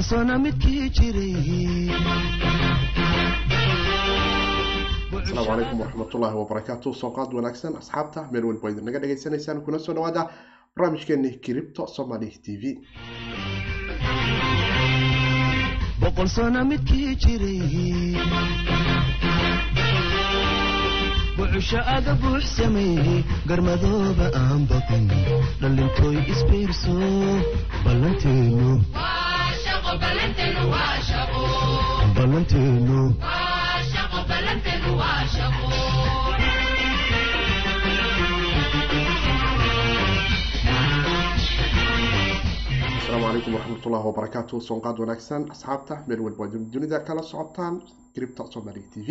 sano midkii jiray asalaamu calaykum waraxmatullaahi wabarakaatu sooqaad wanaagsan asxaabta meel walba idin naga dhagaysanaysaan kuna soo dhawaada barnaamijkeeni kiribto somali t v. Midkii jiray bucusho aga buux sameeyey garmadooba aan baqin dhallintooy isbiirso ballanteenu ballanteenu asalaamu calaykum waraxmatullaahi wabarakaatu soonqaad wanaagsan asxaabta meel walba dunida kala socotaan kiribta somali t v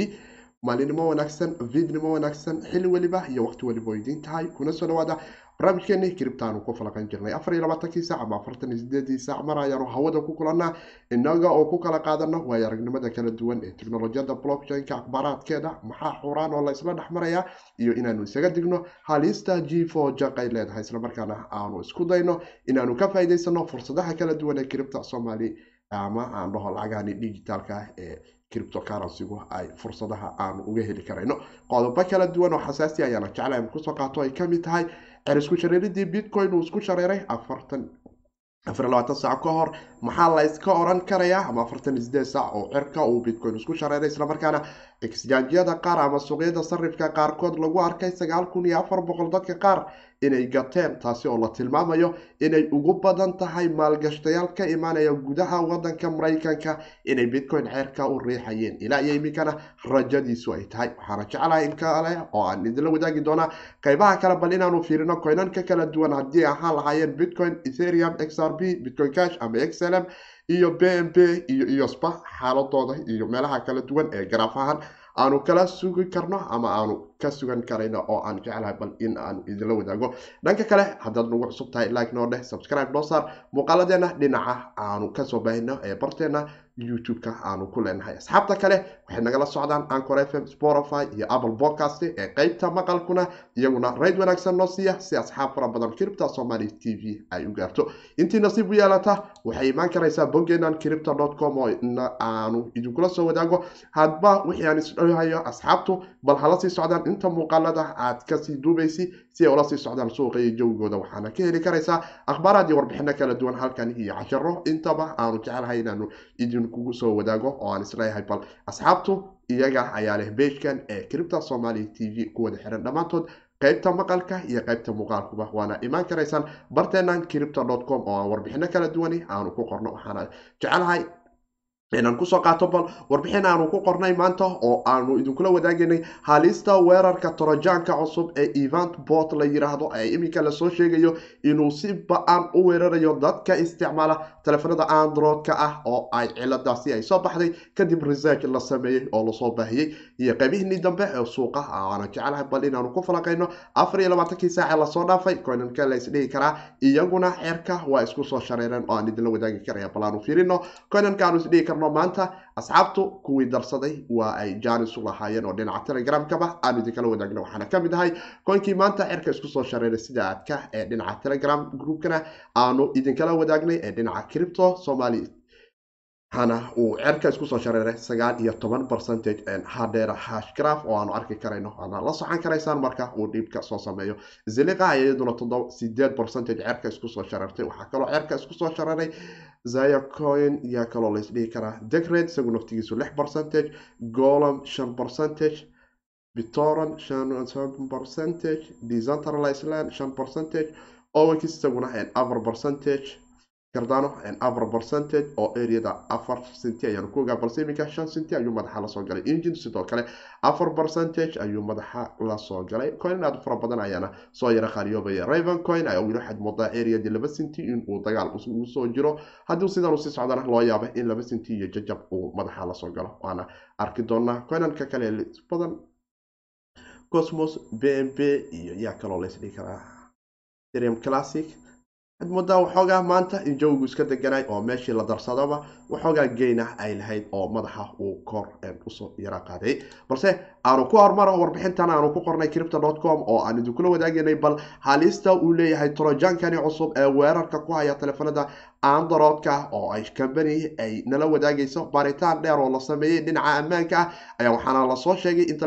maalinimo wanaagsan vidnimo wanaagsan xili weliba iyo waqti weliba idiin tahay kuna soo dhawaada barnaamijkeeni kiribtaanu ku falaqan jirnay afar iyo labaatankii saac ama afartan iyo sideedii saac mar ayaanu hawada ku kulanaa inaga oo ku kala qaadano waayo aragnimada kala duwan ee teknolojiyada blockchainka akhbaaraadkeeda maxaa xuraan oo la isla dhex maraya iyo inaanu isaga digno halista g fo jaqay leedahay islamarkaana aanu isku dayno inaanu ka faa'iidaysano fursadaha kala duwan ee kiribta soomaali ama aan dhaho lacagahani digitaalka ee criptocurrencygu ay fursadaha aanu uga heli karayno. Qodobo kala duwan oo xasaasi ayaana jecla ku soo qaato ay ka mid tahay cer isku shareeridii bitcoin uu isku shareeray afartan afar labaatan saac ka hor maxaa la iska oran karayaa? Ama afartan sideed saac oo cirka uu bitcoin isku shareeray islamarkaana exjaajyada qaar ama suuqyada sarifka qaarkood lagu arkay sagaal kun iyo afar boqol dadka qaar inay gateen taasi oo la tilmaamayo inay ugu badan tahay maalgashtayaal ka imaanaya gudaha wadanka maraykanka inay bitcoin ceerka u riixayeen. Ilaa iyo iminkana rajadiisu ay tahay. Waxaana jeclahay in kale oo aan idinla wadaagi doonaa qeybaha kale bal inaanu fiirino coynanka kala duwan haddii ahaan lahaayeen bitcoin ethereum xrb bitcoin cash ama xlm iyo b m b iyo iyosba xaaladooda iyo meelaha kala duwan ee garaaf ahaan aanu kala sugi karno ama aanu ka sugan karayno oo aan jeclahay bal in aanu idinla wadaago. Dhanka kale haddaad nagu cusub tahay like noo dheh subscribe noo saar. Muuqaaladeena dhinaca aanu ka soo baahino ee barteena youtube-ka aanu ku leenahay. Asxaabta kale waxay nagala socdaan ancor f m spotify iyo apple podcast ee qeybta maqalkuna iyaguna rayd wanaagsan noo siiya si asxaab fara badan kiribta somali t v ay u gaarto. Intii nasiib u yeelata waxay imaan karaysaa boggeenan kiribta com oo aanu idinkula soo wadaago. Hadba wixii aan isdhahayo asxaabtu bal hala sii socdaan. Inta muuqaalada aad ka sii duubaysi si ay ula sii socdaan suuqa iyo jawigooda waxaana ka heli karaysaa akhbaaraad iyo warbixino kala duwan halkan iyo casharo intaba aanu jecelahay inaanu idinkugu soo wadaago oo aan is leeyahay bal asxaabtu iyaga ayaa leh beejkan ee kiribta somali t v ku wada xiran dhammaantood. Qaybta maqalka iyo qaybta muuqaalkuba waana imaan karaysaan. Barteenan kiribta com oo aan warbixino kala duwani aanu ku qorno waxaana jecelahay inaan ku soo qaato bal warbixin aanu ku qornay maanta oo aanu idinkula wadaaganay halista weerarka torojaanka cusub ee event bot la yiraahdo ee iminka la soo sheegayo inuu si ba'an u weerarayo dadka isticmaala telefonada androidka ah oo ay ciladaasi ay soo baxday kadib research la sameeyey oo la soo baahiyey iyo qeybihiinii dambe ee suuqa aana jecelahay bal inaanu ku falaqayno afar iyo labaatankii saace la soo dhaafay coinanka la isdhihi karaa iyaguna xeerka waa isku soo shareereen oo aan idinla wadaagi karaya bal aanu fiirino coinanka aanu isdhihi karno maanta. Asxaabtu kuwii darsaday waa ay jaanis u lahaayeen oo dhinaca telegramkaba. Aanu idinkala wadaagna waxaana ka mid ahay koonkii maanta cerka isku soo shareeray sida aadka ee dhinaca telegram groupkana. Aanu idinkala wadaagnay ee dhinaca cripto somali hana uu cerka isku soo shareeray sagaal iyo toban percentage hadeera hashgraf oo aanu arki karayno waana la socon karaysaan marka uu dhiibka soo sameeyo. Ziliqa iyaduna toddoba sideed percentage cerka isku soo shareertay. Waxaa kaloo cerka isku soo shareeray zaya coin yaa kaloo la karaa. Degred isagu naftigiisu lix percentage golom shan percentage bitoran shan percentage decentralized shan percentage owex isaguna afar percentage cardano afar percentage oo areada afar centi ayaanu ku ogaa balse iminka shan centi ayuu madaxa la soo galay engine sidoo kale afar percentage ayuu madaxa la soo galay coin aad fara badan ayaana soo yara qaaliyoobaya raven coin ayaa weli waxaad moodaa areadii laba centi inuu dagaal ugu soo jiro haddii sidan u sii socdana loo yaaba in laba centi iyo jajab uu madaxa la soo galo waana arki doonaa coinanka kale badan cosmos b m b iyo yaa kaloo laysdhihi karaa ethereum classic waxaad moodaa waxoogaa maanta in jawigu iska deganay oo meeshii la darsadaba waxoogaa geyna ay lahayd oo madaxa uu kor u soo yara qaaday. Balse aanu ku hormaro warbixintan aanu ku qornay cripto com oo aan idinkula wadaaganay bal halista uu leeyahay trojankani cusub ee weerarka ku haya telefoonada androidka oo ay company ay nala wadaagayso baaritaan dheer oo la sameeyey dhinaca ammaanka ah. Ayaa waxaana la soo sheegay in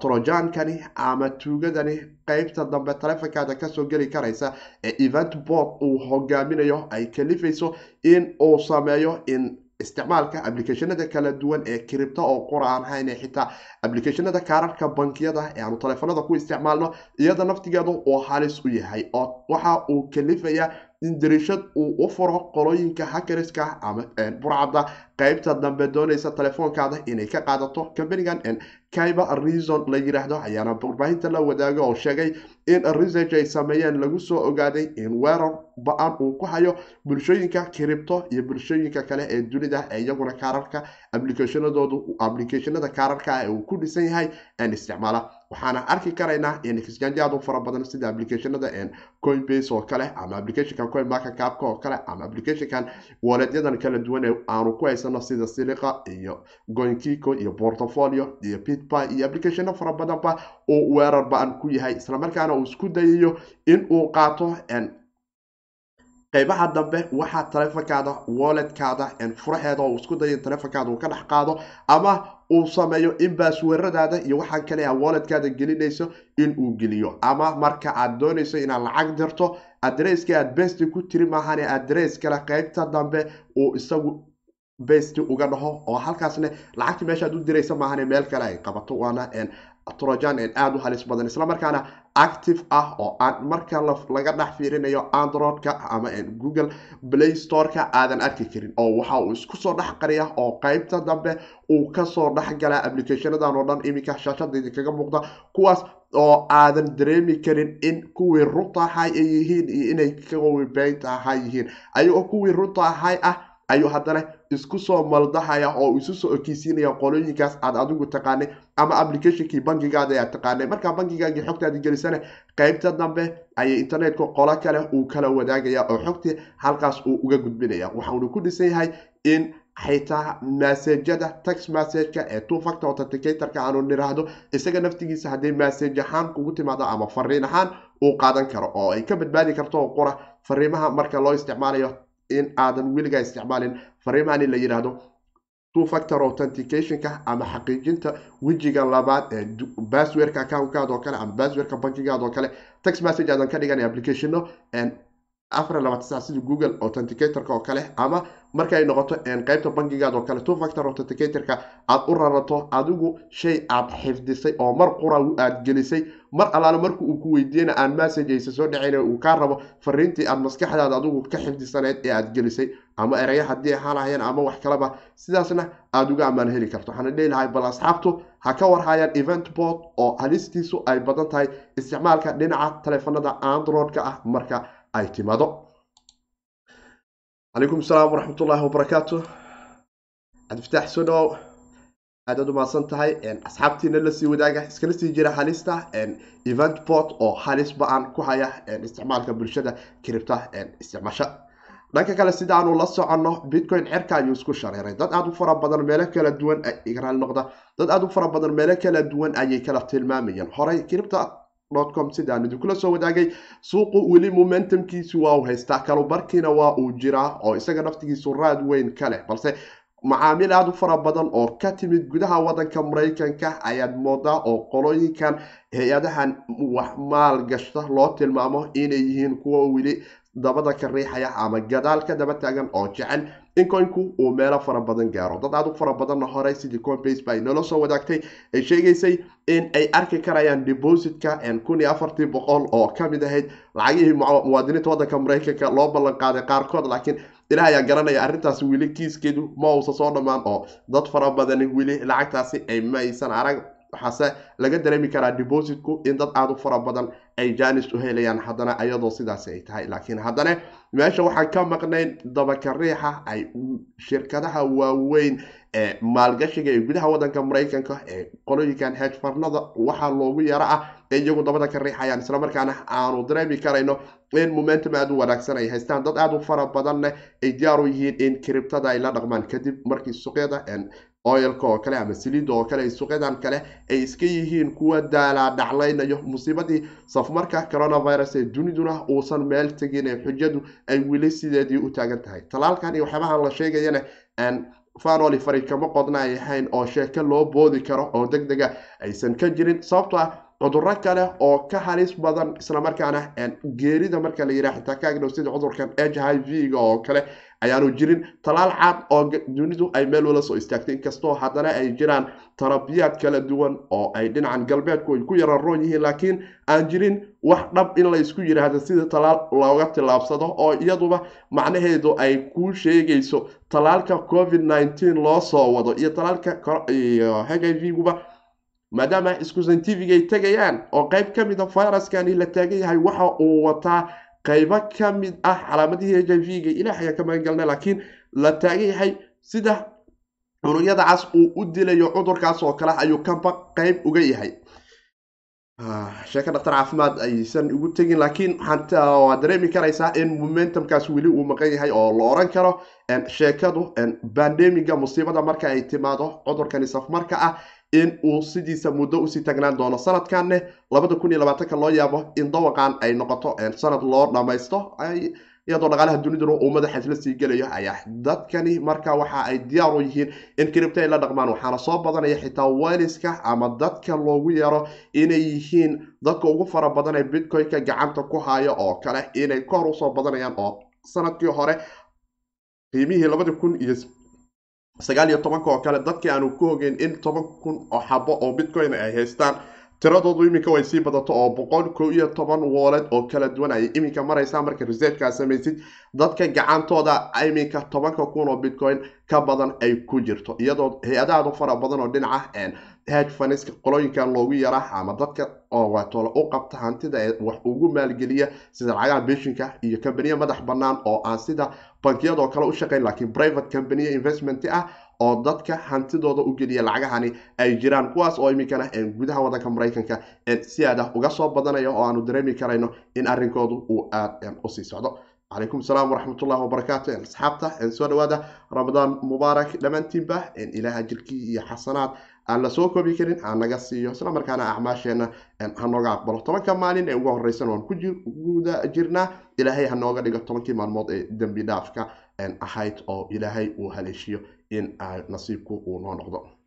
trojankani ama tuugadani qeybta dambe taleefonkaada ka soo geli karaysa ee event board uu hogaaminayo ay kalifayso in uu sameeyo in isticmaalka applicationada kala duwan ee cripto oo qura aan hayn xitaa applicationada kaararka bankiyada ee aanu taleefanada ku isticmaalno iyada naftigeedu uu halis u yahay oo waxa uu kalifaya in darishad uu u furo qolooyinka hackeriska ama burcadda qeybta dambe doonaysa telefoonkaada inay ka qaadato companigan kiber reason la yiraahdo ayaana warbaahinta la wadaaga oo sheegay in research ay sameeyeen lagu soo ogaaday in weerar ba'an uu ku hayo bulshooyinka cripto iyo bulshooyinka kale ee dunida ee iyaguna kaararka applicationadoodu applicationada kaararka ee uu ku dhisan yahay isticmaala waxaana arki karaynaa exchange aad u fara badan sida applicationada coinbase oo kale ama applicationkan coin market capka oo kale ama applicationkan waleedyadan kala duwan ee aanu ku haysano sida siliqa iyo goinkiko iyo portfolio iyo pitby iyo applicationo fara badanba uu weerar ba'an ku yahay islamarkaana uu isku dayayo in uu qaato qeybaha dambe waxaa taleefonkaada walletkaada furaheeda oo isku dayo in uu ka dhex qaado ama uu sameeyo in baasweeradaada iyo waxaan kale a walletkaada gelinayso in uu geliyo. Ama marka aad doonayso inaad lacag dirto adresski aad besti ku tiri maahane adress kale qeybta dambe uu isagu besti uga dhaho oo halkaasne lacagta meeshaad u diraysa maahane meel kale ay qabato waana trojan aada u halis badan. Islamarkaana active ah oo aan marka laga dhex fiirinayo androidka ama google play storeka aadan arki karin oo waxa uu isku soo dhex qariya oo qeybta dambe uu ka soo dhexgala applicationadan oo dhan iminka shaashadaydi kaga muuqda kuwaas oo aadan dareemi karin in kuwii runta ahay ay yihiin iyo inay kuwii beynta ahay yihiin. Ayagoo kuwii runta ahay ah ayuu haddana isku soo maldahaya oo isu soo okeysiinaya qolooyinkaas aad adigu taqaanay ama applicationkii bankigaada aad taqaanay. Markaa bankigaagii xogtaadi gelisana qeybta dambe ayay internetka qolo kale uu kala wadaagaya oo xogtii halkaas uu uga gudbinaya waxaunu ku dhisan yahay in xitaa massajada tax massageka ee two factor authenticatorka aanu niraahdo isaga naftigiisa hadday massage ahaan kugu timaado ama fariin ahaan uu qaadan karo oo ay ka badbaadi karto qura fariimaha marka loo isticmaalayo in aadan weligaa isticmaalin. Fariimahan in la yidhaahdo two factor authenticationka ama xaqiijinta wejiga labaad ee basswerka accountkaada oo kale ama basswerka bankigaada oo kale. Text message aadan ka dhiganay applicationo afar labaatan sac sida google authenticatorka oo kale ama markay noqoto qeybta bankigaada oo kale two factor authenticatorka aad u rarato adigu shay aad xifdisay oo mar qura aad gelisay mar allaale marka uu ku weydiiyana aan message aysa soo dhacayn uu kaa rabo fariintii aad maskaxdaada adigu ka xifdisaneyd ee aad gelisay ama eraya haddii ahaanahayeen ama wax kaleba sidaasna aada uga ammaan heli karto. Waxaana leelahay bal asxaabtu ha ka warhayaan event board oo halistiisu ay badan tahay isticmaalka dhinaca taleefanada androidka ah marka ay timaado calaykum asalaam waraxmatullaahi wabarakaatu cabdifataax soo dhawow. Aadaad umahadsan tahay asxaabtiina la sii wadaaga iskala sii jira halista event board oo halis ba'an ku haya isticmaalka bulshada kiribta isticmaasha. Dhanka kale sida aanu la soconno bitcoin cerka ayuu isku shareeray. Dad aada u fara badan meelo kala duwan noqda. Dad aada u fara badan meelo kala duwan ayay kala tilmaamayeen horey kiribta com sidaan idinkula soo wadaagay. Suuqu weli momentumkiisu waa uu haystaa kalubarkiina waa uu jiraa oo isaga naftigiisu raad weyn ka leh. Balse macaamiil aada u fara badan oo ka timid gudaha wadanka maraykanka ayaad moodaa oo qolooyinkan hay'adahan wax maal gashta loo tilmaamo inay yihiin kuwa weli dabada ka riixaya ama gadaal ka daba taagan oo jecel in coinku uu meelo fara badan gaaro. Dad aada u fara badanna horey sidii coinbase ba ay noola soo wadaagtay ay sheegaysay in ay arki karayaan depositka kun iyo afartii boqol oo ka mid ahayd. Lacagihii muwaadiniinta wadanka maraykanka loo ballan qaaday qaarkood laakiin ilaah ayaa garanaya arrintaasi weli kiiskeedu ma uusa soo dhammaan oo dad fara badani weli lacagtaasi ay ma aysan arag waxaase laga dareemi karaa depositku in dad aada u fara badan ay janis u helayaan haddana iyadoo sidaasi ay tahay. Laakiin haddana meesha waxaan ka maqnayn dabakariixa ay shirkadaha waaweyn ee maalgashiga ee gudaha wadanka maraykanka ee qolooyinkan hejfarnada waxaa loogu yaro ah ee iyagu dabada ka riixayaan islamarkaana aanu dareemi karayno in momentum aada u wanaagsan ay haystaan. Dad aada u fara badanna ay diyaar u yihiin in kiribtada ay la dhaqmaan. Kadib markii suuqyada oo kale ama saliida oo kale suuqyadan kale ay iska yihiin kuwa daalaa dhaclaynayo musiibadii. Safmarka coronavirus ee duniduna uusan meel tegin ee xujadu ay weli sideedii u taagan tahay. Talaalkan iyo waxyaabahan la sheegayana fanoli fari kama qodna ay ahayn oo sheeko loo boodi karo oo deg dega aysan ka jirin. Sababto ah cuduro kale oo ka halis badan islamarkaana geerida marka la yidhaha xitaa ka agdhow sida cudurkan h i v ga oo kale ayaanu jirin. Talaal cad oo dunidu ay meel wala soo istaagtay. Inkastoo haddana ay jiraan tarabiyaad kala duwan oo ay dhinacan galbeedku ay ku yararoon yihiin laakiin aan jirin wax dhab in laysku yidhaahdo sida talaal looga tillaabsado oo iyaduba macnaheedu ay kuu sheegayso. Talaalka covid nneteen loo soo wado iyo talaalka h i v guba maadaama isku scientific ay tegayaan oo qeyb ka mid a viruskani la taagan yahay waxa uu wataa qaybo ka mid ah calaamadihii h i v ga ilaah ayaan ka magan galna laakiin la taagan yahay sida cunugyada cas uu u dilayo cudurkaas oo kale ayuu kaba qeyb uga yahay. Sheeko dhaktar caafimaad aysan ugu tegin laakiin waad dareemi karaysaa in momentumkaas weli uu maqan yahay oo la oran karo sheekadu bandemiga musiibada marka ay timaado cudurkani safmarka ah in uu sidiisa muddo u sii tagnaan doono sanadkanne labada kun iyo labaatanka loo yaabo in dawaqan ay noqoto sanad loo dhamaysto iyadoo dhaqaalaha duniduna uu madaxa isla sii gelayo ayaa dadkani marka waxa ay diyaar u yihiin in kiribta ay la dhaqmaan. Waxaana soo badanaya xitaa weliska ama dadka loogu yeero inay yihiin dadka ugu fara badan ee bitcoin-ka gacanta ku haya oo kale inay ka hor u soo badanayaan oo sannadkii hore qiimihii labadi kun iyo sagaal iyo tobanka oo kale dadkii aanu ku ogeyn in toban kun oo xabo oo bitcoin ay haystaan tiradoodu iminka way sii badato oo boqol ko iyo toban wooled oo kala duwan ayay iminka maraysaa. Marka researchkaa samaysid dadka gacantooda iminka tobanka kun oo bitcoin ka badan ay ku jirto iyadoo hay'adahaadu fara badan oo dhinaca hedge funiska qolooyinkan loogu yara ama dadka oo waatoola u qabta hantida ee wax ugu maalgeliya sida lacagaha beshinka iyo kambaniya madax bannaan oo aan sida bankiyadoo kale u shaqayn laakiin private companiya investment ah oo dadka hantidooda u geliya lacagahani ay jiraan kuwaas oo iminkana gudaha wadanka maraykanka si aada uga soo badanaya oo aanu dareemi karayno in arrinkoodu uu aada u sii socdo. Calaykum asalaam waraxmatullahi wabarakaatu asxaabta soo dhawaada ramadaan mubaarak dhammaantiinba ilaaha jirkii iyo xasanaad aan la soo koobi karin aan naga siiyo. Isla markaana acmaasheenna hanooga aqbalo. Tobanka maalin ee ugu horeysan waan ku guda jirnaa. Ilaahay hanooga dhigo tobankii maalmood ee dembi dhaafka ahayd oo ilaahay uu haleeshiyo in nasiibku uu noo noqdo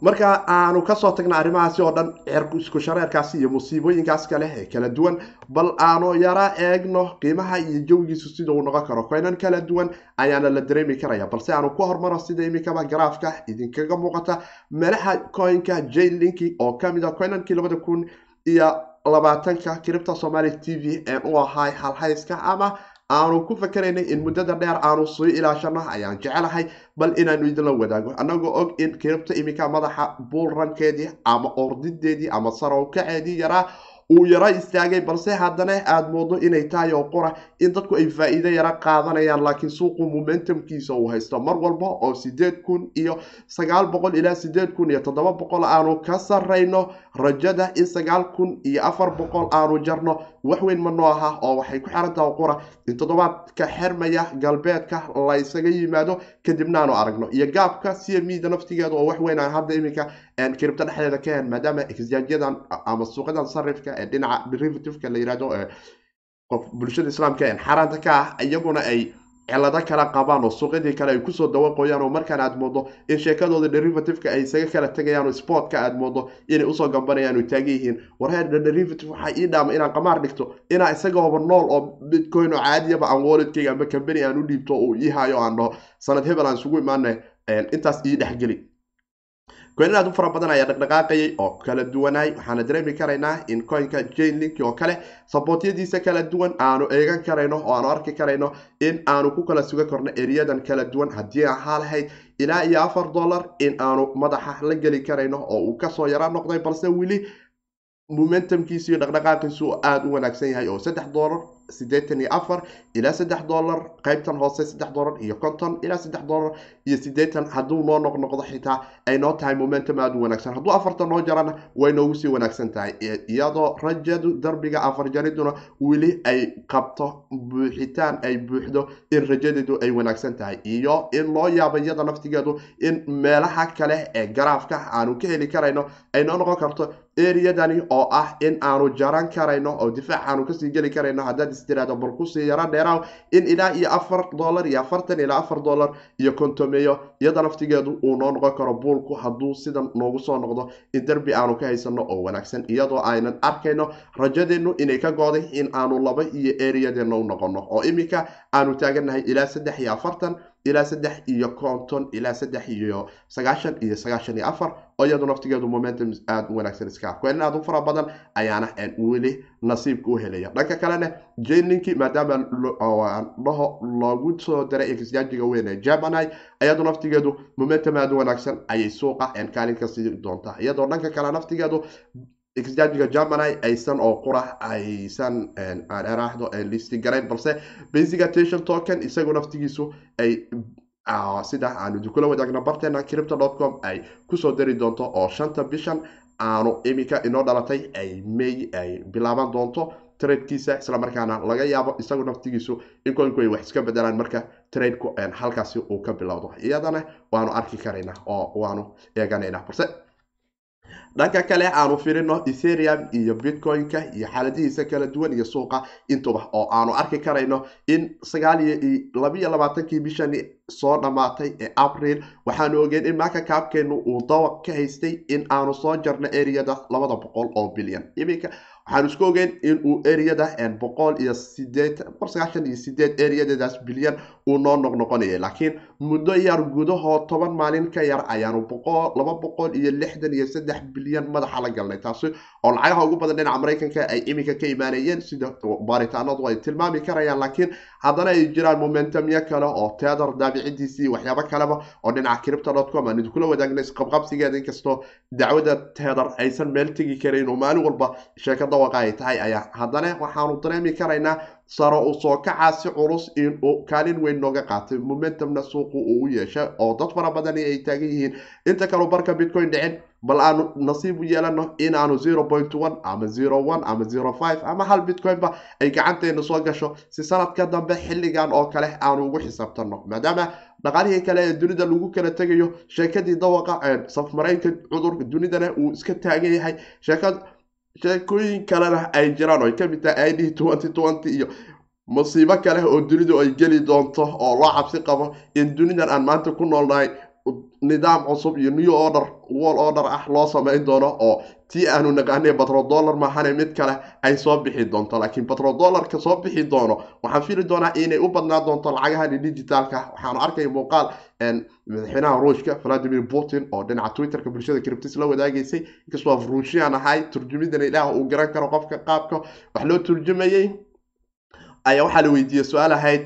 marka aanu ka soo tagna arrimahaasi oo dhan isku shareerkaasi iyo musiibooyinkaas kale ee kala duwan bal aanu yara eegno qiimaha iyo jawigiisu sida uu noqon karo. Koynan kala duwan ayaana la dareemi karaya balse aanu ku hormaro sida iminkaba garaafka idinkaga muuqata meelaha coinka jlinki oo ka mid a coynankii labada kun iyo labaatanka kiribta somaali t v ee u ahay halhayska ama aanu ku fakeraynay in muddada dheer aanu sii ilaashano ayaan jecelahay bal inaanu idinla wadaago. Annagoo og in kiribta iminka madaxa buulrankeedii ama ordideedii ama sarowkaceedii yaraa uu yaro istaagay balse haddana aada moodo inay tahay oo qura in dadku ay faa-iido yaro qaadanayaan laakiin suuqu momentumkiisa uu haysto. Mar walba oo sideed kun iyo sagaal boqol ilaa sideed kun iyo toddoba boqol aanu ka sarrayno rajada in sagaal kun iyo afar boqol aanu jarno waxweyn ma noo aha oo waxay ku xiran taha qura. In toddobaadka xermaya galbeedka laysaga yimaado kadibna aanu aragno. Iyo gaabka cmda naftigeeda oo waxweyn aan hadda iminka kiribta dhexdeeda ka hen maadaama exjaajyadan ama suuqyadan sarifka ee dhinaca derivativeka la yiraahdo qof bulshada islaamka xaaraanta ka ah iyaguna ay cilado kala qabaan oo suuqyadii kale ay ku soo dawaqoyaan oo markaan aad moodo in sheekadooda derivativeka ay isaga kala tegayaan oo sportka aad moodo inay u soo gambanayaan oo taagan yihiin warheer derivative waxaa ii dhaama inaan qamaar dhigto inaa isagooba nool oo bitcoin oo caadiyaba aan walletkayga amba company aan u dhiibto uu ii aan dhaho sanad hebel aan isugu imaana intaas ii dhexgeli coin aad u fara badan ayaa dhaqdhaqaaqayay oo kala duwanaay waxaana dareemi karaynaa in coinka jainlink oo kale sabootyadiisa kala duwan aanu eegan karayno oo aanu arki karayno in aanu ku kala suga korno eriyadan kala duwan. Haddii ahaa lahayd ilaa iyo afar dollar in aanu madaxa la geli karayno oo uu ka soo yara noqday balse weli momentumkiisa iyo dhaqdhaqaaqiisu aada u wanaagsan yahay oo saddex dollar sideetan iyo afar ilaa saddex dollar qaybtan hoose saddex dollar iyo konton ilaa saddex dollar iyo sideetan hadduu noo noqnoqdo xitaa ay noo tahay momentum aada u wanaagsan. Hadduu afartan noo jarana way noogu sii wanaagsan tahay iyadoo rajadu darbiga afar jariduna weli ay qabto buuxitaan ay buuxdo in rajadeedu ay wanaagsan tahay. Iyo in loo yaabo iyada naftigeedu in meelaha kale ee garaafka aanu ka heli karayno ay noo noqon karto eriyadani oo ah in aanu jaran karayno oo difaac aanu ka sii geli karayno haddaad istiraado bal ku sii yaro dheeraaw in ilaa iyo afar dollar iyo afartan ilaa afar dollar iyo kontomeeyo iyada naftigeedu uu noo noqon karo buulku hadduu sidan noogu soo noqdo in derbi aanu ka haysano oo wanaagsan. Iyadoo aynan arkayno rajadeennu inay ka gooday in aanu laba iyo eriyadeena u noqono oo iminka aanu taagannahay ilaa saddex iyo afartan ilaa saddex iyo konton ilaa saddex iyo sagaashan iyo sagaashan iyo afar oo iyadu naftigeedu momentum aada u wanaagsan iska coin aada u fara badan ayaana weli nasiibka u helaya dhanka kalena jainlinki maadaama dhaho loogu soo daray exjaajiga weyn ee germany iyadu naftigeedu momentum aada u wanaagsan ayay suuqa kaalin ka sii doontaa. Iyadoo dhanka kale naftigeedu exjaajiga germany aysan oo qura aysan eraahdo listi garayn balse. Basic attention token isagu naftigiisu ay sida aanu dukula wadaagno barteena cripto com ay ku soo dari doonto oo shanta bishan aanu iminka inoo dhalatay ay may ay bilaaban doonto tradekiisa islamarkaana laga yaabo isagu naftigiisu in coinku ay wax iska bedelaan marka tradeku halkaasi uu ka bilowdo iyadana waanu arki karaynaa oo waanu eeganaynaa balse dhanka kale aanu firino etherium iyo bitcoin-ka iyo xaaladihiisa kala duwan iyo suuqa intuba oo aanu arki karayno in sagaal iyo labiyo labaatankii bishani soo dhammaatay ee abril. Waxaanu ogeen in maaka kaabkeenu uu dawaq ka haystay in aanu soo jarno eriyada labada boqol oo bilyan. Iminka waxaanu isku ogeen in uu eriyada boqol iyo sideed iyo sideed eriyadeedaas bilyan uu noo noqnoqonayay. Laakiin muddo yar gudahoo toban maalin ka yar ayaanu laba boqol iyo lixdan iyo saddex bilyan madaxa la galnay. Taasi oo lacagaha ugu badan dhinaca maraykanka ay iminka ka imaanayeen sida baaritaanadu ay tilmaami karayaan. Laakiin haddana ay jiraan momentumyo kale oo teedar daabicidiisii waxyaabo kaleba oo dhinaca cripto aan idinkula wadaagna isqabqabsigeeda inkastoo dacwada teedar aysan meel tegi karayn oo maalin walba sheeko dawaqa ay tahay ayaa haddana waxaanu dareemi karaynaa saro u soo kacaasi culus kaalin weyn nooga qaatay momentumna suuqu uu u yeeshay oo dad fara badani ay taagan yihiin. Inta kaleu barka bitcoin dhicin bal aanu nasiib u yeelano inaanu zero point one ama zero one ama zero five ama hal bitcoinba ay gacanteena soo gasho si sanadka dambe xilligan oo kale aanu ugu xisaabtano maadaama dhaqaalihii kale ee dunida lagu kala tegayo sheekadii dawaqa safmaraynka cudurka dunidana uu iska taagan yahay. Sheekad sheekooyin kalena ay jiraan oo ay ka mid tahay id twenty twenty iyo musiibo kale oo dunidu ay geli doonto oo loo cabsi qabo in dunidan aan maanta ku noolnahay nidaam cusub iyo new order wall order ah loo samayn doono oo tii aanu naqaanay batrodollar mahane mid kale ay soo bixi doonto. Laakiin batrodollarka soo bixi doono waxaan fili doonaa inay u badnaa doonto lacagahani digitaalka waxaanu arkaya muuqaal madaxweynaha ruushka valadimir putin oo dhinaca twitterka bulshada criptis la wadaagaysay inkastoo af ruushiyaan ahay turjumidana ilaah uu garan karo qofka qaabka wax loo turjumayay. Ayaa waxaa la weydiiyey su'aal ahayd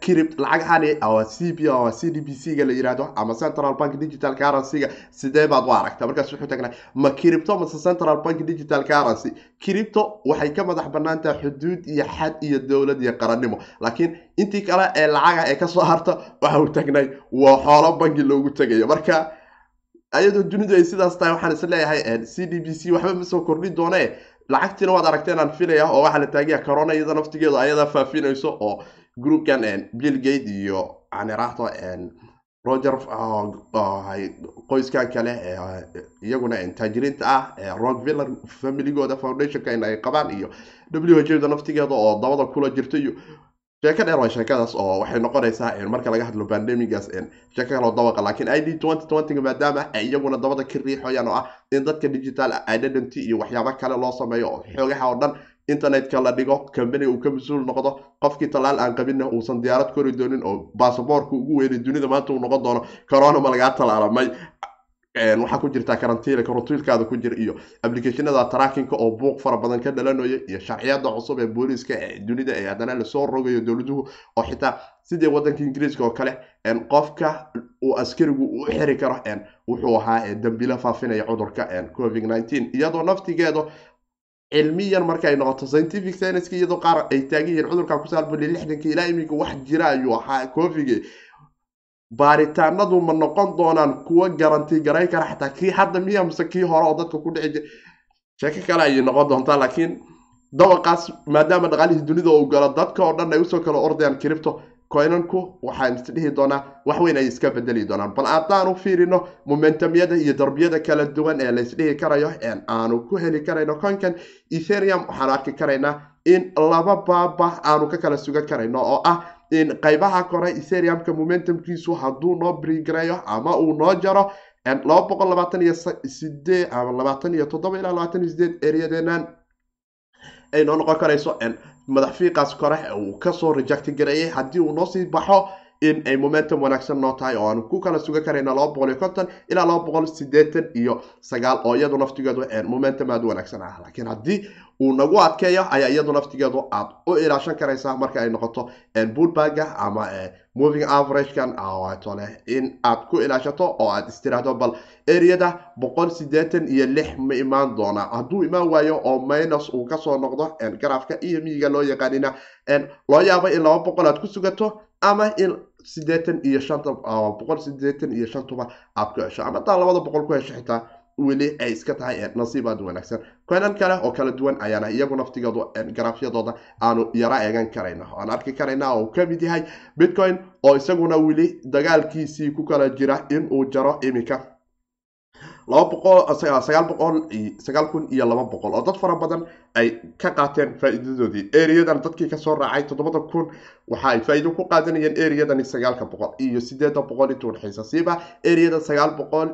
cript lacagahani c b c d b c ga la yiraahdo ama central bank digital currency-ga sidee baad u aragtaa? Markaas wuxuu tagnaa ma cripto mase central bank digital currency? Cripto waxay ka madax bannaan tahay xuduud iyo xad iyo dowlad iyo qarannimo. Laakiin intii kale ee lacaga ee ka soo harta waxa uu tagnay waa xoolo bangi loogu tegayo. Marka iyadoo dunidu ay sidaas tahay waxaan is leeyahay c d b c waxba ma kordhin doone lacagtiina waad aragteen filaya oo waxaa la taagaya corona iyada naftigeedu ayadaa faafinayso oo groupkan bill gate iyo anirahdo roger qoyskan kale iyaguna taajiriinta ah rockviller familygooda foundationka ay qabaan iyo w h da naftigeeda oo dabada kula jirta iyo sheeko dheer waa sheekadaas oo waxay noqonaysaa marka laga hadlo bandemigas sheeko kaloo dawaqa laakiin i d twenty maadaama ay iyaguna dabada ka riixoyaan oo ah in dadka digital identity iyo waxyaabo kale loo sameeyo oo xoogaha oo dhan internetka la dhigo companiga uu ka mas'uul noqdo qofkii tallaal aan qabinna uusan diyaarad kori doonin oo basaboorka ugu weynay dunida maanta uu noqon doono corona ma lagaa tallaalamay waxaa ku jirta karantiila karantiilkaada ku jira iyo applicationada trackinka oo buuq fara badan ka dhalanayo iyo sharciyada cusub ee booliiska dunida ee haddana la soo rogayo dowladuhu oo xitaa sidii wadanka ingiriiska oo kale qofka uu askarigu u xiri karo wuxuu ahaa dambilo faafinaya cudurka covid iyadoo naftigeedu cilmiyan markay noqoto scientific scienceska iyadoo qaar ay taagan yihiin cudurka ku saalbali lixdanka ilaa iminka wax jira ayuu ahaa covid baaritaanadu ma noqon doonaan kuwa garanti garay kara xataa kii hadda miya mise kii hore oo dadka ku dhici jir sheeko kale ayay noqon doontaa laakiin dabaqaas maadaama dhaqaalihii dunida uu galo dadka oo dhan ay u soo kala ordayaan cripto coinanku waxaan isdhihi doonaa wax weyn ay iska bedeli doonaan. Bal haddaan u fiirino momentumyada iyo darbiyada kala duwan ee laysdhihi karayo aanu ku heli karayno coinkan etherium waxaanu arki karaynaa in laba baaba aanu ka kala sugan karayno oo ah qaybaha kore etheriumka momentumkiisu hadduu noo brigareeyo ama uu noo jaro laba boqol labaatan iyo sideed ama labaatan iyo toddoba ilaa labaatan iyo sideed ereyadeenan ay noo noqon karayso madax fiiqaas kore uu ka soo rejecti gareeyay haddii uu noo sii baxo in ay momentum wanaagsan noo tahay oo aanu ku kala sugan karayna laba boqol iyo konton ilaa laba boqol sideetan iyo sagaal oo iyadu naftigeedu momentum aada u wanaagsan ah laakiin haddii uu nagu adkeeyo ayaa iyadu naftigeedu aad u ilaashan karaysaa marka ay noqoto bullbaga ama moving averagekan tole in aad ku ilaashato oo aad istiraahdo bal ereyada boqol sideetan iyo lix ma imaan doona. Hadduu imaan waayo oo minus uu ka soo noqdo garaafka iyo miyiga loo yaqaanina loo yaabo in laba boqol aad ku sugato ama in sideetan iyo shanta boqol sideetan iyo shantuba aad ku hesho ama taa labada boqol ku hesho xitaa weli ay iska tahay nasiib aad wanaagsan. Coinan kale oo kala duwan ayaana iyagu naftigoodu garaafyadooda aanu yaro eegan karayna aan arki karayna oo uu ka mid yahay bitcoin oo isaguna weli dagaalkiisii ku kala jira in uu jaro iminka boqol sagaal kun iyo laba boqol. Oo dad fara badan ay ka qaateen faa'iidadoodii ereyadan dadkii ka soo raacay toddobada kun waxa ay faa'iido ku qaadanayeen ereyadani sagaalka boqol iyo sideeda boqol inta udhexaysa siiba. Ereyada sagaal boqol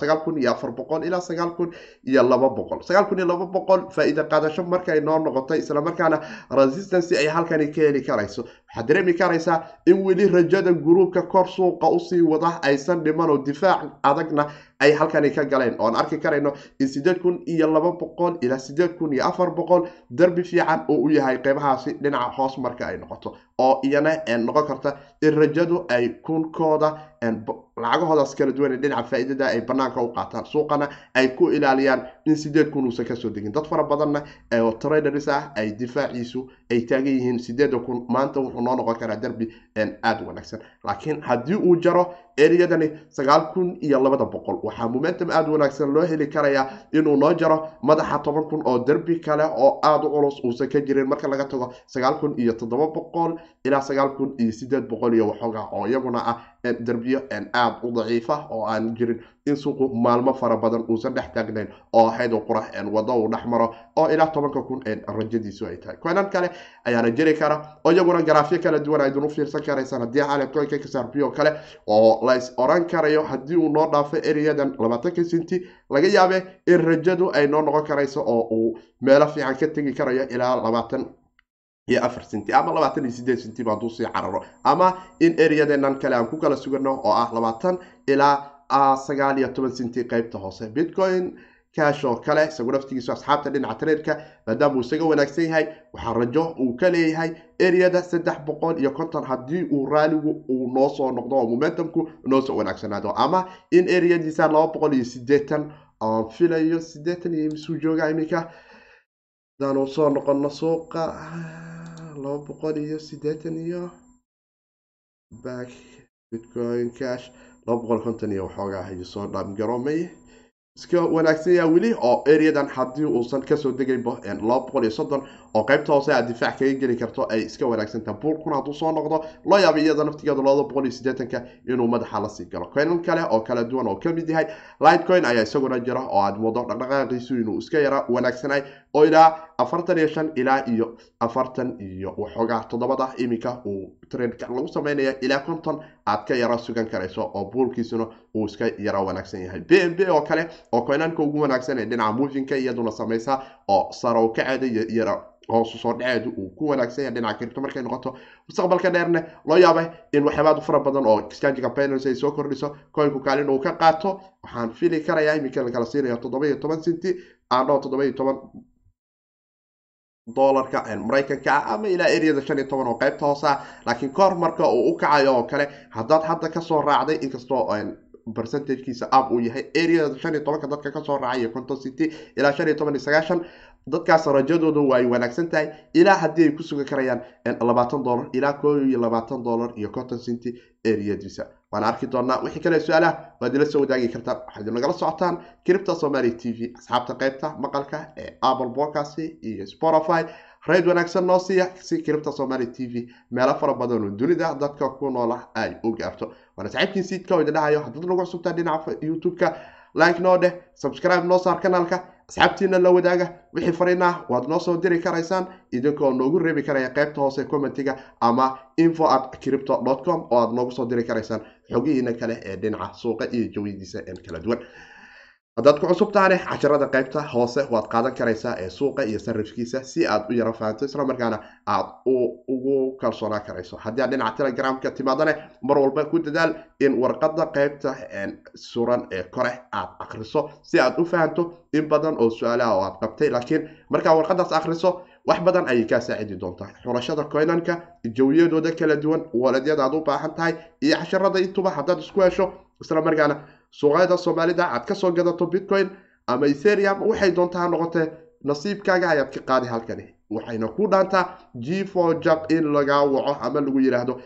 sagaal kun iyo afar boqol ilaa sagaal kun iyo laba boqol. Sagaal kun iyo laba boqol faa'iida qaadasho markay noo noqotay islamarkaana resistancy ay halkani ka heli karayso. Waxaad dareemi karaysaa in weli rajada guruubka kor suuqa u sii wada aysan dhiman oo difaac adagna ay halkani ka galeen. Oon arki karayno in sideed kun iyo laba boqol ilaa sideed kun iyo afar boqol darbi fiican oo u yahay qeybahaasi dhinaca hoos marka ay noqoto oo iyana noqon karta in rajadu ay kunkooda lacagahoodaas kala duwan dhinaca faa'iidada ay banaanka u qaataan. Suuqana ay ku ilaaliyaan in sideed kun uusan ka soo degin. Dad fara badanna oo traders ah ay difaaciisu ay taagan yihiin sideeda kun. Maanta wuxuu noo noqon karaa derbi aada wanaagsan. Laakiin haddii uu jaro ereyadani sagaal kun iyo labada boqol waxaa momentum aada wanaagsan loo heli karayaa inuu noo jaro madaxa toban kun oo derbi kale oo aada u culus uusan ka jirin. Marka laga tago sagaal kun iyo toddoba boqol ilaa sagaal kun iyo sideed boqol iyo waxoogaa oo iyaguna ah derbiyo aada u daciifa oo aan jirin in suuqu maalmo fara badan uusan dhex taagnayn oo ahayd u qura wado uu dhex maro oo ilaa tobanka kun rajadiisu ay tahay. Koinan kale ayaana jiri kara oo iyaguna garaafyo kala duwan aydun u fiirsan karaysaan haddii xaale koinka kasarbiyo kale oo lays oran karayo haddii uu noo dhaafo ereyadan labaatanka sinti laga yaabe in rajadu ay noo noqon karayso oo uu meelo fiican ka tegi karayo ilaa labaatan iyo afar sinti ama labaatan iyo sideed sintiba hadduu sii cararo. Ama in ereyadeenan kale aan ku kala sugano oo ah labaatan ilaa sagaal iyo toban sinti qeybta hoose. Bitcoin cash oo kale isagu naftigiisu asxaabta dhinaca traderka maadaama uu isaga wanaagsan yahay waxaa rajo uu ka leeyahay ereyada saddex boqol iyo konton haddii uu raaligu uu noo soo noqdo oo momentumku noo soo wanaagsanaado. Ama in ereyadiisa laba boqol iyo sideetan aan filayo sideetan iyo misuu jooga iminka hadaanu soo noqono suuqa laba boqol iyo sideetan iyo back bitcoin cash. Laba boqol konton iyo waxoogaa soo dhaamgaroomay iska wanaagsan yaha weli oo ereyadan haddii uusan ka soo degaynba laba boqol iyo soddon oo qeybta hoose aad difaac kaga geli karto ay iska wanaagsantaha buurkuna hadduu soo noqdo loo yaaba iyada naftigeeda labada boqol iyo siddeetanka inuu madaxa la sii galo. Coinan kale oo kala duwan oo ka mid yahay lightcoin ayaa isaguna jira oo aad moodo dhaqdhaqaaqiisu inuu iska yara wanaagsanay oo ilaa afartan iyo shan ilaa iyo afartan iyo waxoogaa toddobada iminka uu trendka lagu sameynaya ilaa konton aad ka yara sugan karayso oo buulkiisuna uu iska yara wanaagsan yahay. B m b oo kale oo coinanka ugu wanaagsan ee dhinaca movinka iyaduna samaysa oo sara u kaceeda yara hoosu soo dhaceedu uu ku wanaagsan yahay dhinaca kiribto markay noqoto. Mustaqbalka dheerne loo yaabay in waxyaabaad fara badan oo exchangiga binance ay soo kordhiso coinku kaalin uu ka qaato. Waxaan fili karayaa iminka la kala siinayo toddoba iyo toban sinti aandhoo toddoba iyo toban dolarka maraykanka ah ama ilaa areada shan iyo toban oo qaybta hoose ah laakiin kahor marka uu u kacayo oo kale haddaad hadda ka soo raacday inkastoo percentagekiisa up uu yahay areada shan iyo tobanka dadka ka soo raacay conton city ilaa shan iyo toban iyo sagaashan dadkaas rajadoodu waa ay wanaagsan tahay ilaa haddii ay ku sugi karayaan labaatan dolar ilaa koo iyo labaatan dolar iyo conton city areadiisa waana arki doonaa wixii kale su'aalaha waad ila soo wadaagi kartaan waxaad nagala socotaan cripta somalia t v asxaabta qaybta maqalka ee apple podcast iyo spotify. Rayd wanaagsan noo siiya si cripta somalia t v meelo fara badan oo dunida dadka ku noola ay u gaarto. Waana saxiibkiin siidka oo idin dhahayo. Haddaad nagu cusubtaa dhinaca youtube-ka like noo dheh subscribe noo saar kanaalka. Asxaabtiina la wadaaga wixii fariinah waad noo soo diri karaysaan. Idinkoo noogu reebi karaya qaybta hoose commentiga ama info at cripto com oo aad noogu soo diri karaysaan xogihiina kale ee dhinaca suuqa iyo jawiyadiisa kala duwan. Haddaad ku cusub tahane casharada qaybta hoose waad qaadan karaysaa ee suuqa iyo sarifkiisa si aad u yaro fahanto islamarkaana aad ugu kalsoonaan karayso. Haddii aad dhinaca telegramka timaadane mar walba ku dadaal in warqada qaybta suran ee kore aad akriso si aad u fahanto in badan oo su'aalaha oo aad qabtay. Laakiin markaa warqadaas akriso wax badan ayay kaa saacidi doontaa. Xulashada coynanka jawiyadooda kala duwan waladyada aad u baahan tahay iyo casharada intuba haddaad isku hesho islamarkaana suuqyada soomaalida aad ka soo gadato bitcoin ama etherium waxay doontaa noqotee nasiibkaaga ayaad ka qaadi halkani. Waxayna ku dhaantaa g for jab in lagaa waco ama lagu yidhaahdo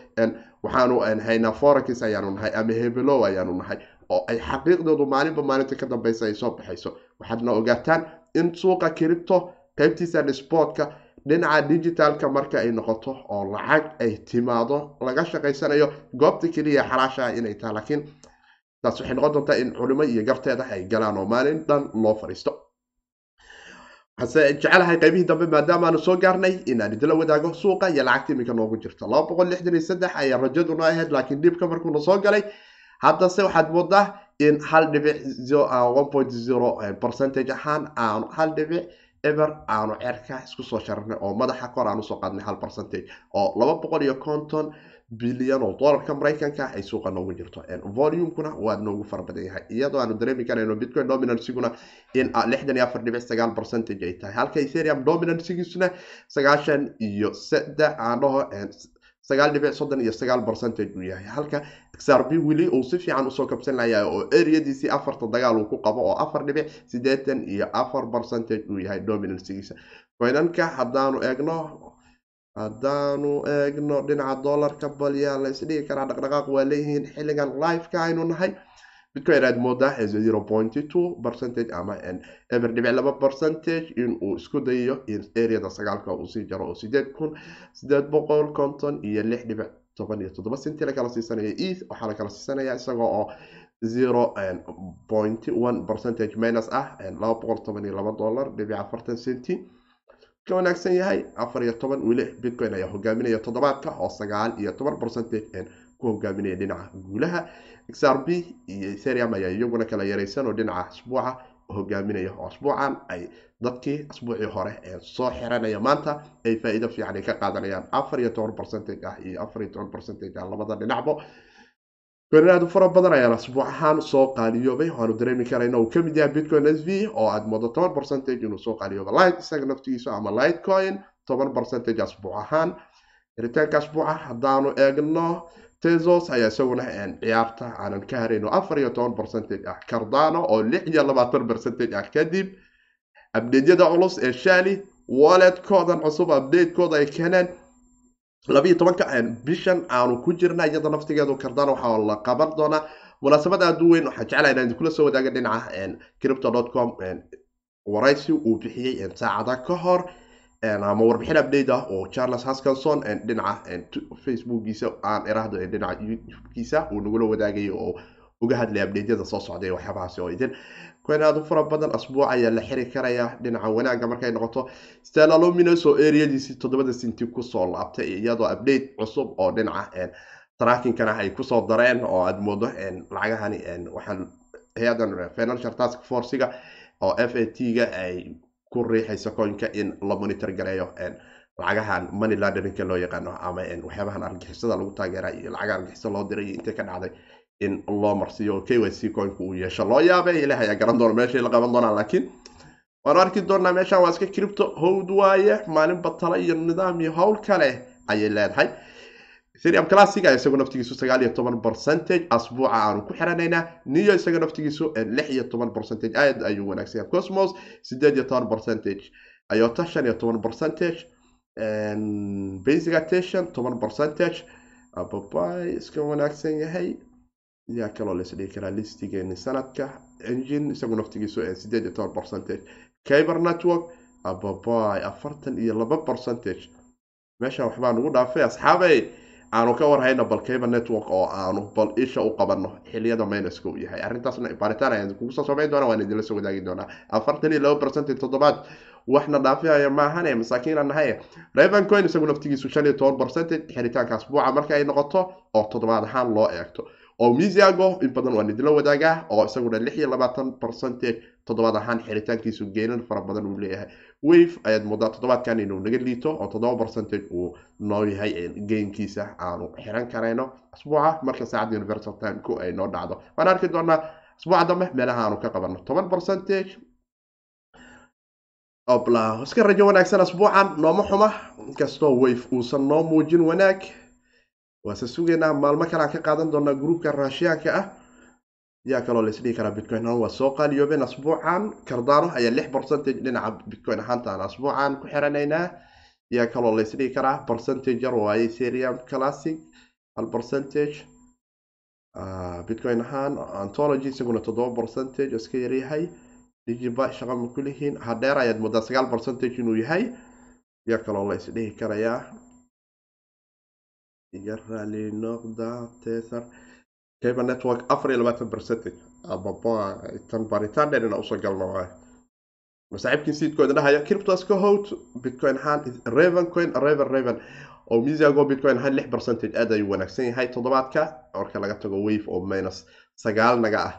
waxaanu haynaa forex ayaanu nahay ama hebelow ayaanu nahay oo ay xaqiiqdoodu maalinba maalinta ka dambeysa ay soo baxayso. Waxaadna ogaataan in suuqa kiribto qaybtiisa sportka dhinaca digitalka marka ay noqoto oo lacag ay timaado laga shaqaysanayo goobta keliya xalaasha inay tahay laakiin taas waxay noqon doontaa in culimo iyo garteeda ay galaan oo maalin dhan loo fadhiisto waxaase jecelahay qaybihii dambe maadaamaanu soo gaarnay inaan idila wadaago suuqa iyo lacagta iminka noogu saddex ayaa rajaduna ahayd laakiin dhibka markuuna soo galay haddase waxaad moodaa in hal dhibic point zero percentage ahaan aanu hal dhibic eber aanu cerka isku soo sharnay oo madaxa kor aan u soo qaadnay hal percentage oo laba boqol iyo konton bilyan oo dolarka maraykanka ay suuqa noogu jirto. Volumekuna waa noogu fara badan yahay iyadoo aanu dareemi karayno bitcoin dominansiguna in lixdan iyo afar dhibic sagaal percentage ay tahay. Halka ethereum dominansigiisuna sagaashan iyo saddex aan dhaho sagaal dhibic soddon iyo sagaal percentage uu yahay. Halka xrb weli uu si fiican u soo kabsan layahay oo areadiisii afarta dagaal uu ku qabo oo afar dhibic siddeetan iyo afar percentage uu yahay dominansigiisa coinanka haddaanu eegno haddaanu eegno dhinaca dollarka balyaa la isdhigi karaa dhaqdhaqaaq waa leeyihiin xilligan liveka aynu nahay. Bitcoin aad moodaa zero point two percentage ama eber dhibic laba percentage inuu isku dayayo in areada sagaalka uu sii jaro oo sideed kun sideed boqol konton iyo lix dhibic toban iyo toddoba senty la kala siisanaya eth waxaa la kala siisanaya isagoo oo zero point one percentage minus ah laba boqol toban iyo laba dollar dhibic afartan centy ka wanaagsan yahay afar iyo toban weli bitcoin ayaa hogaaminaya toddobaadka oo sagaal iyo toban percentage ku hogaaminaya dhinaca guulaha. Xrb iyo ethereum ayaa iyaguna kala yaraysan oo dhinaca asbuuca hogaaminaya asbuucan ay dadkii asbuucii hore ee soo xiranaya. Maanta ay faa-iido fiican ka qaadanayaan afar iyo toban percentage ah iyo afar iyo toban percentage ah labada dhinacbo aad u fara badan ayaan asbuuc ahaan soo qaaliyoobay waanu dareemi karayna uu ka mid yahay bitcoin s v oo aad moodo toban percentage inuu soo qaaliyooba light isaga naftigiisa ama light coin toban percentage asbuuc ahaan. Ritaanka asbuuca haddaanu eegno tesos ayaa isaguna ciyaarta aanan ka harayno afar iyo toban percentage ah. Cardano oo lix iyo labaatan percentage ah kadib abdeedyada culus ee shali walletkoodan cusub updatekooda ay keeneen labiiyo tobanka bishan aanu ku jirna iyada naftigeedu. Cardano waxaa la qaban doonaa. Munaasabad aada u weyn waxaan jeclaha inaan idinkula soo wadaaga dhinaca cripto com waraysi uu bixiyey saacada ka hor ama warbixin update ah oo charles haskinson dhinaca facebookiisa aan iraahdo dhinaca youtubekiisa uu nagula wadaagayo oo uga hadlaya updateyada soo socday waxyaabahaasi oo idin coin aada u fara badan asbuuc ayaa la xiri karaya dhinaca wanaagga markay noqoto stella luminous oo toddobada sinti ku soo laabtay iyadoo update cusub oo dhinaca trackinkana ay ku soo dareen oo aada moodo lacagahani waxaa hay'adan financial task forcega oo f a t-ga ay ku riixaysa coinka in la monitor gareeyo lacagahan money launderinka loo yaqaano ama waxyaabahan argixisada lagu taageera iyo lacaga argixisa loo diray iyo intay ka dhacday in loo marsiiyo k y c coinka uu yeesho. Loo yaabay ilaah ayaa garan doona meeshay la qaban doonaan laakiin waan arki doonaa meeshan waa iska cripto howd waaye maalin batala iyo nidaam iyo howl kale ayay leedahay ethereum classic ayaa isagu naftigiisu sagaal iyo toban percentage asbuuca aanu ku xiranaynaa niyo isaga naftigiisu lix iyo toban percentage aad ayuu wanaagsan yahay. Cosmos sideed iyo toban percentage. Ayota shan iyo toban percentage attention toban percentage. Ababai iska wanaagsan yahay. Yaa kaloo la isdhigi karaa listigeeni sanadka. Engine isagu naftigiisu sideed iyo toban percentage. Caber network ababai afartan iyo laba percentage. Meeshan waxbaa nugu dhaafay asxaabey aanu ka warhayno bal caber network oo aanu bal isha u qabano xiliyada minuska uu yahay. Arrintaasna baaritaan ayaan kugu soo samayn doonaa waan idinla soo wadaagi doonaa. Afartan iyo laba percentage toddobaad waxna dhaafihaya maahane masaakiina nahay. Raven coin isagu naftigiisu shan iyo toban percentage xiritaanka asbuuca marka ay noqoto oo toddobaad ahaan loo eegto oo misiago in badan waan idinla wadaagaa oo isaguna lix iyo labaatan percentage toddobaad ahaan xiritaankiisu geenan fara badan uu leeyahay. Wave ayaad moodaa toddobaadkan inuu naga liito oo toddoba percentage uu noo yahay geynkiisa aanu xiran karayno. Asbuuca marka saacadda universal time ay noo dhacdo. Waan arki doonaa asbuuca dambe meelaha aanu ka qabano toban percentage iska rajo wanaagsan asbuucan nooma xuma. Inkastoo wave uusan noo muujin wanaag waase sugaynaa maalmo kale aan ka qaadan doonaa gruupka raashiyaanka ah yaa kaloo laisdhigi karaa bitcoin. Waa soo qaaliyoobeen asbuucan cardano ayaa lix percentage dhinaca bitcoin ahaantaan asbuucan ku xiranaynaa. Yaa kaloo laisdhigi karaa percentage yar waaye serium classic hal percentage. Bitcoin ahaan antology isaguna toddoba percentage iska yaryahay digiba shaqa ma hadheer ayaad moodaa sagaal percentage inuu yahay. Yaa kaloo la karayaa iga raali noqda tether cable network afar iyo labaatan percentage. Ababa tan baaritaan dheer inaan u soo galno waay masaaxiibkii siidkooda dhahaya cryptos ka howd bitcoin ahaan raven coin raven raven. Oo misiago bitcoin ahaan lix percentage aad ayuu wanaagsan yahay. Toddobaadka marka laga tago wave oo minus sagaal naga ah.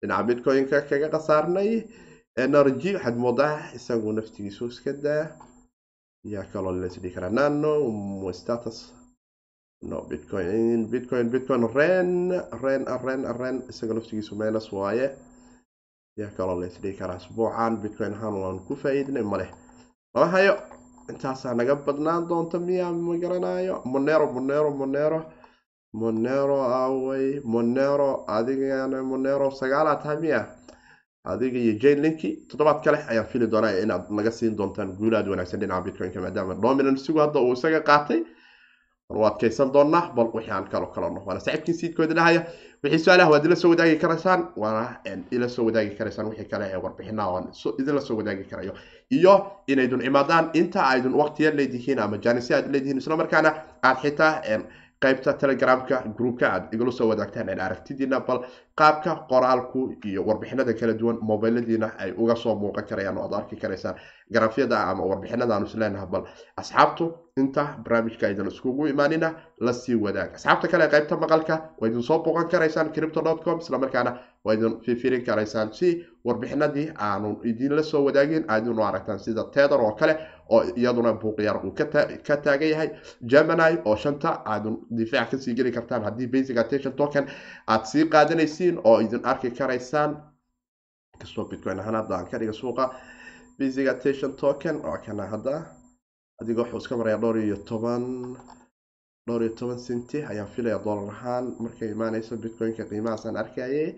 Dhinaca bitcoin-ka kaga khasaarnay energy waxaad moodaa isagu naftigiisu iska daa. Yaa kaloo lasdhihi karaa nano status no bitcoin bitcoin bitcoin ren ren ren ren isaga naftigiisu minus waaye. Yaa kaloo laisdhihi karaa asbuucan bitcoin ahaan waan ku faa-iidnay maleh lama hayo. Intaasaa naga badnaan doonta miya ma garanayo monero monero monero. Monero away monero adigana monero. Sagaalaa tahay miya adiga iyo jane linki toddobaad kale ayaan fili doonaa inaad naga siin doontaan guulaad wanaagsan dhinaca bitcoin-ka maadaama dominansigu hadda uu isaga qaatay war waa adkaysan doonaa bal wixii aan kalo kalano waana saaxiibkii siidkooda dhahaya. Wixii su'aalaha waad ila soo wadaagi karaysaan waana ila soo wadaagi karaysaan wixii kale ee warbixinaha waan idinla soo wadaagi karayo. Iyo inaydun imaadaan inta aydun waqtiya leedihiin ama jaanisi aad leedihiin isla markaana aad xitaa qaybta telegramka groupka aad igala soo wadaagtaan aragtidiina bal qaabka qoraalku iyo warbixinada kala duwan mobiladiina ay uga soo muuqan karayaan aad arki karaysaan. Garafyada ama warbixinada aanu isleenaha bal asxaabtu inta barnaamijka aydan iskugu imaanina la sii wadaag. Asxaabta kale qaybta maqalka waa idin soo booqan karaysaan crypto com islamarkaana waa idin fiifirin karaysaan. Si warbixinadii aanu idinla soo wadaagin aad inu aragtaan sida tether oo kale oo iyaduna buuqyar uu ka taagan yahay. Gemini oo shanta aadun difaac ka sii geli kartaan haddii basic attention token aad sii qaadanaysiin oo idin arki karaysaan. Kastoo bitcoin ahaan hadda aan ka dhiga suuqa. Basic attention token oo kana hadda adiga wuxuu iska maraya dhowr iyo toban dhowr iyo toban centi ayaan filaya dollar ahaan. Markay imaaneyso bitcoin-ka qiimahaasaan arkayay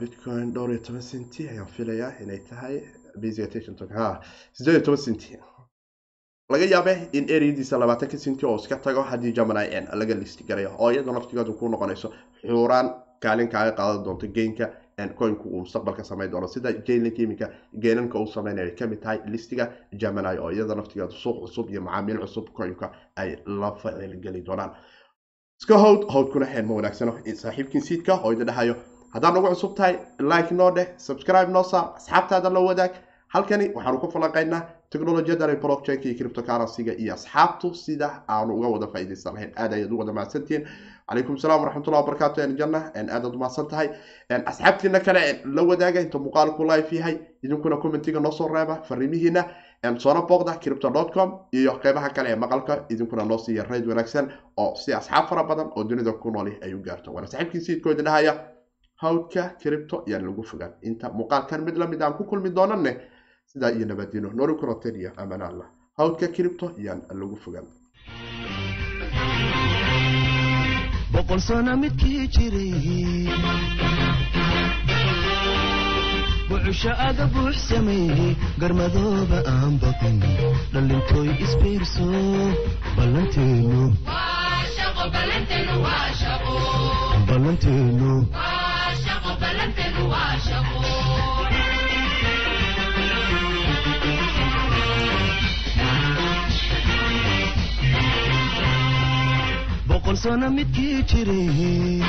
bitcoin dhowr iyo toban centi ayaan filayaa inay tahay centi laga yaabe in ereyadiisa labaatanka centi oo iska tago haddii gemini n laga listi garayo oo iyadoo naftigeedu ku noqonayso xuuraan kaalin kaaga qaadan doonto geynka coinku uu mustaqbalka samayn doono. Sida jaylink iminka geenanka uu sameynaya ka mid tahay listiga gemini oo iyada naftigeedu suuq cusub iyo macaamiil cusub coinka ay la ficilgeli doonaan. Iska howd howdkuna xeen ma wanaagsano saaxiibkiin siidka oo idin dhahayo haddaad nagu cusub tahay like noo dheh subscribe noo saar asxaabtaada la wadaag. Halkani waxaanu ku falanqaynaa teknolojiyadan blockchainka iyo cryptocurrency-ga iyo asxaabtu sida aanu uga wada faa'iidaysan lahayn. Aad ayaad u wada mahadsantihiin calaykum salaam waraxmatullahi wabarakaatu janna aadaad umahadsan tahay. Asxaabtiina kale la wadaaga inta muuqaalku live yahay idinkuna commentiga noo reeba fariimihiina soona booqda crypto com iyo qeybaha kale ee maqalka idinkuna noo siiya rayd wanaagsan oo si asxaab fara badan oo dunida ku nooli ay u gaarto. Waana saxiibkii siidkooda dhahaya hawdka cripto yaan lagu fogaan. Inta muuqaalkan mid la mid aan ku kulmi doonanne sidaa iyo nabadino nooli kulanteen iyo amaan allah. Hawdka cripto yaan lagu fogaan. Boqol sano midkii jiray. Wuxusha aga buux sameeyey garmadooba aan baqin dhallintooy isbiirso ballanteenu boqol sano midkii jiray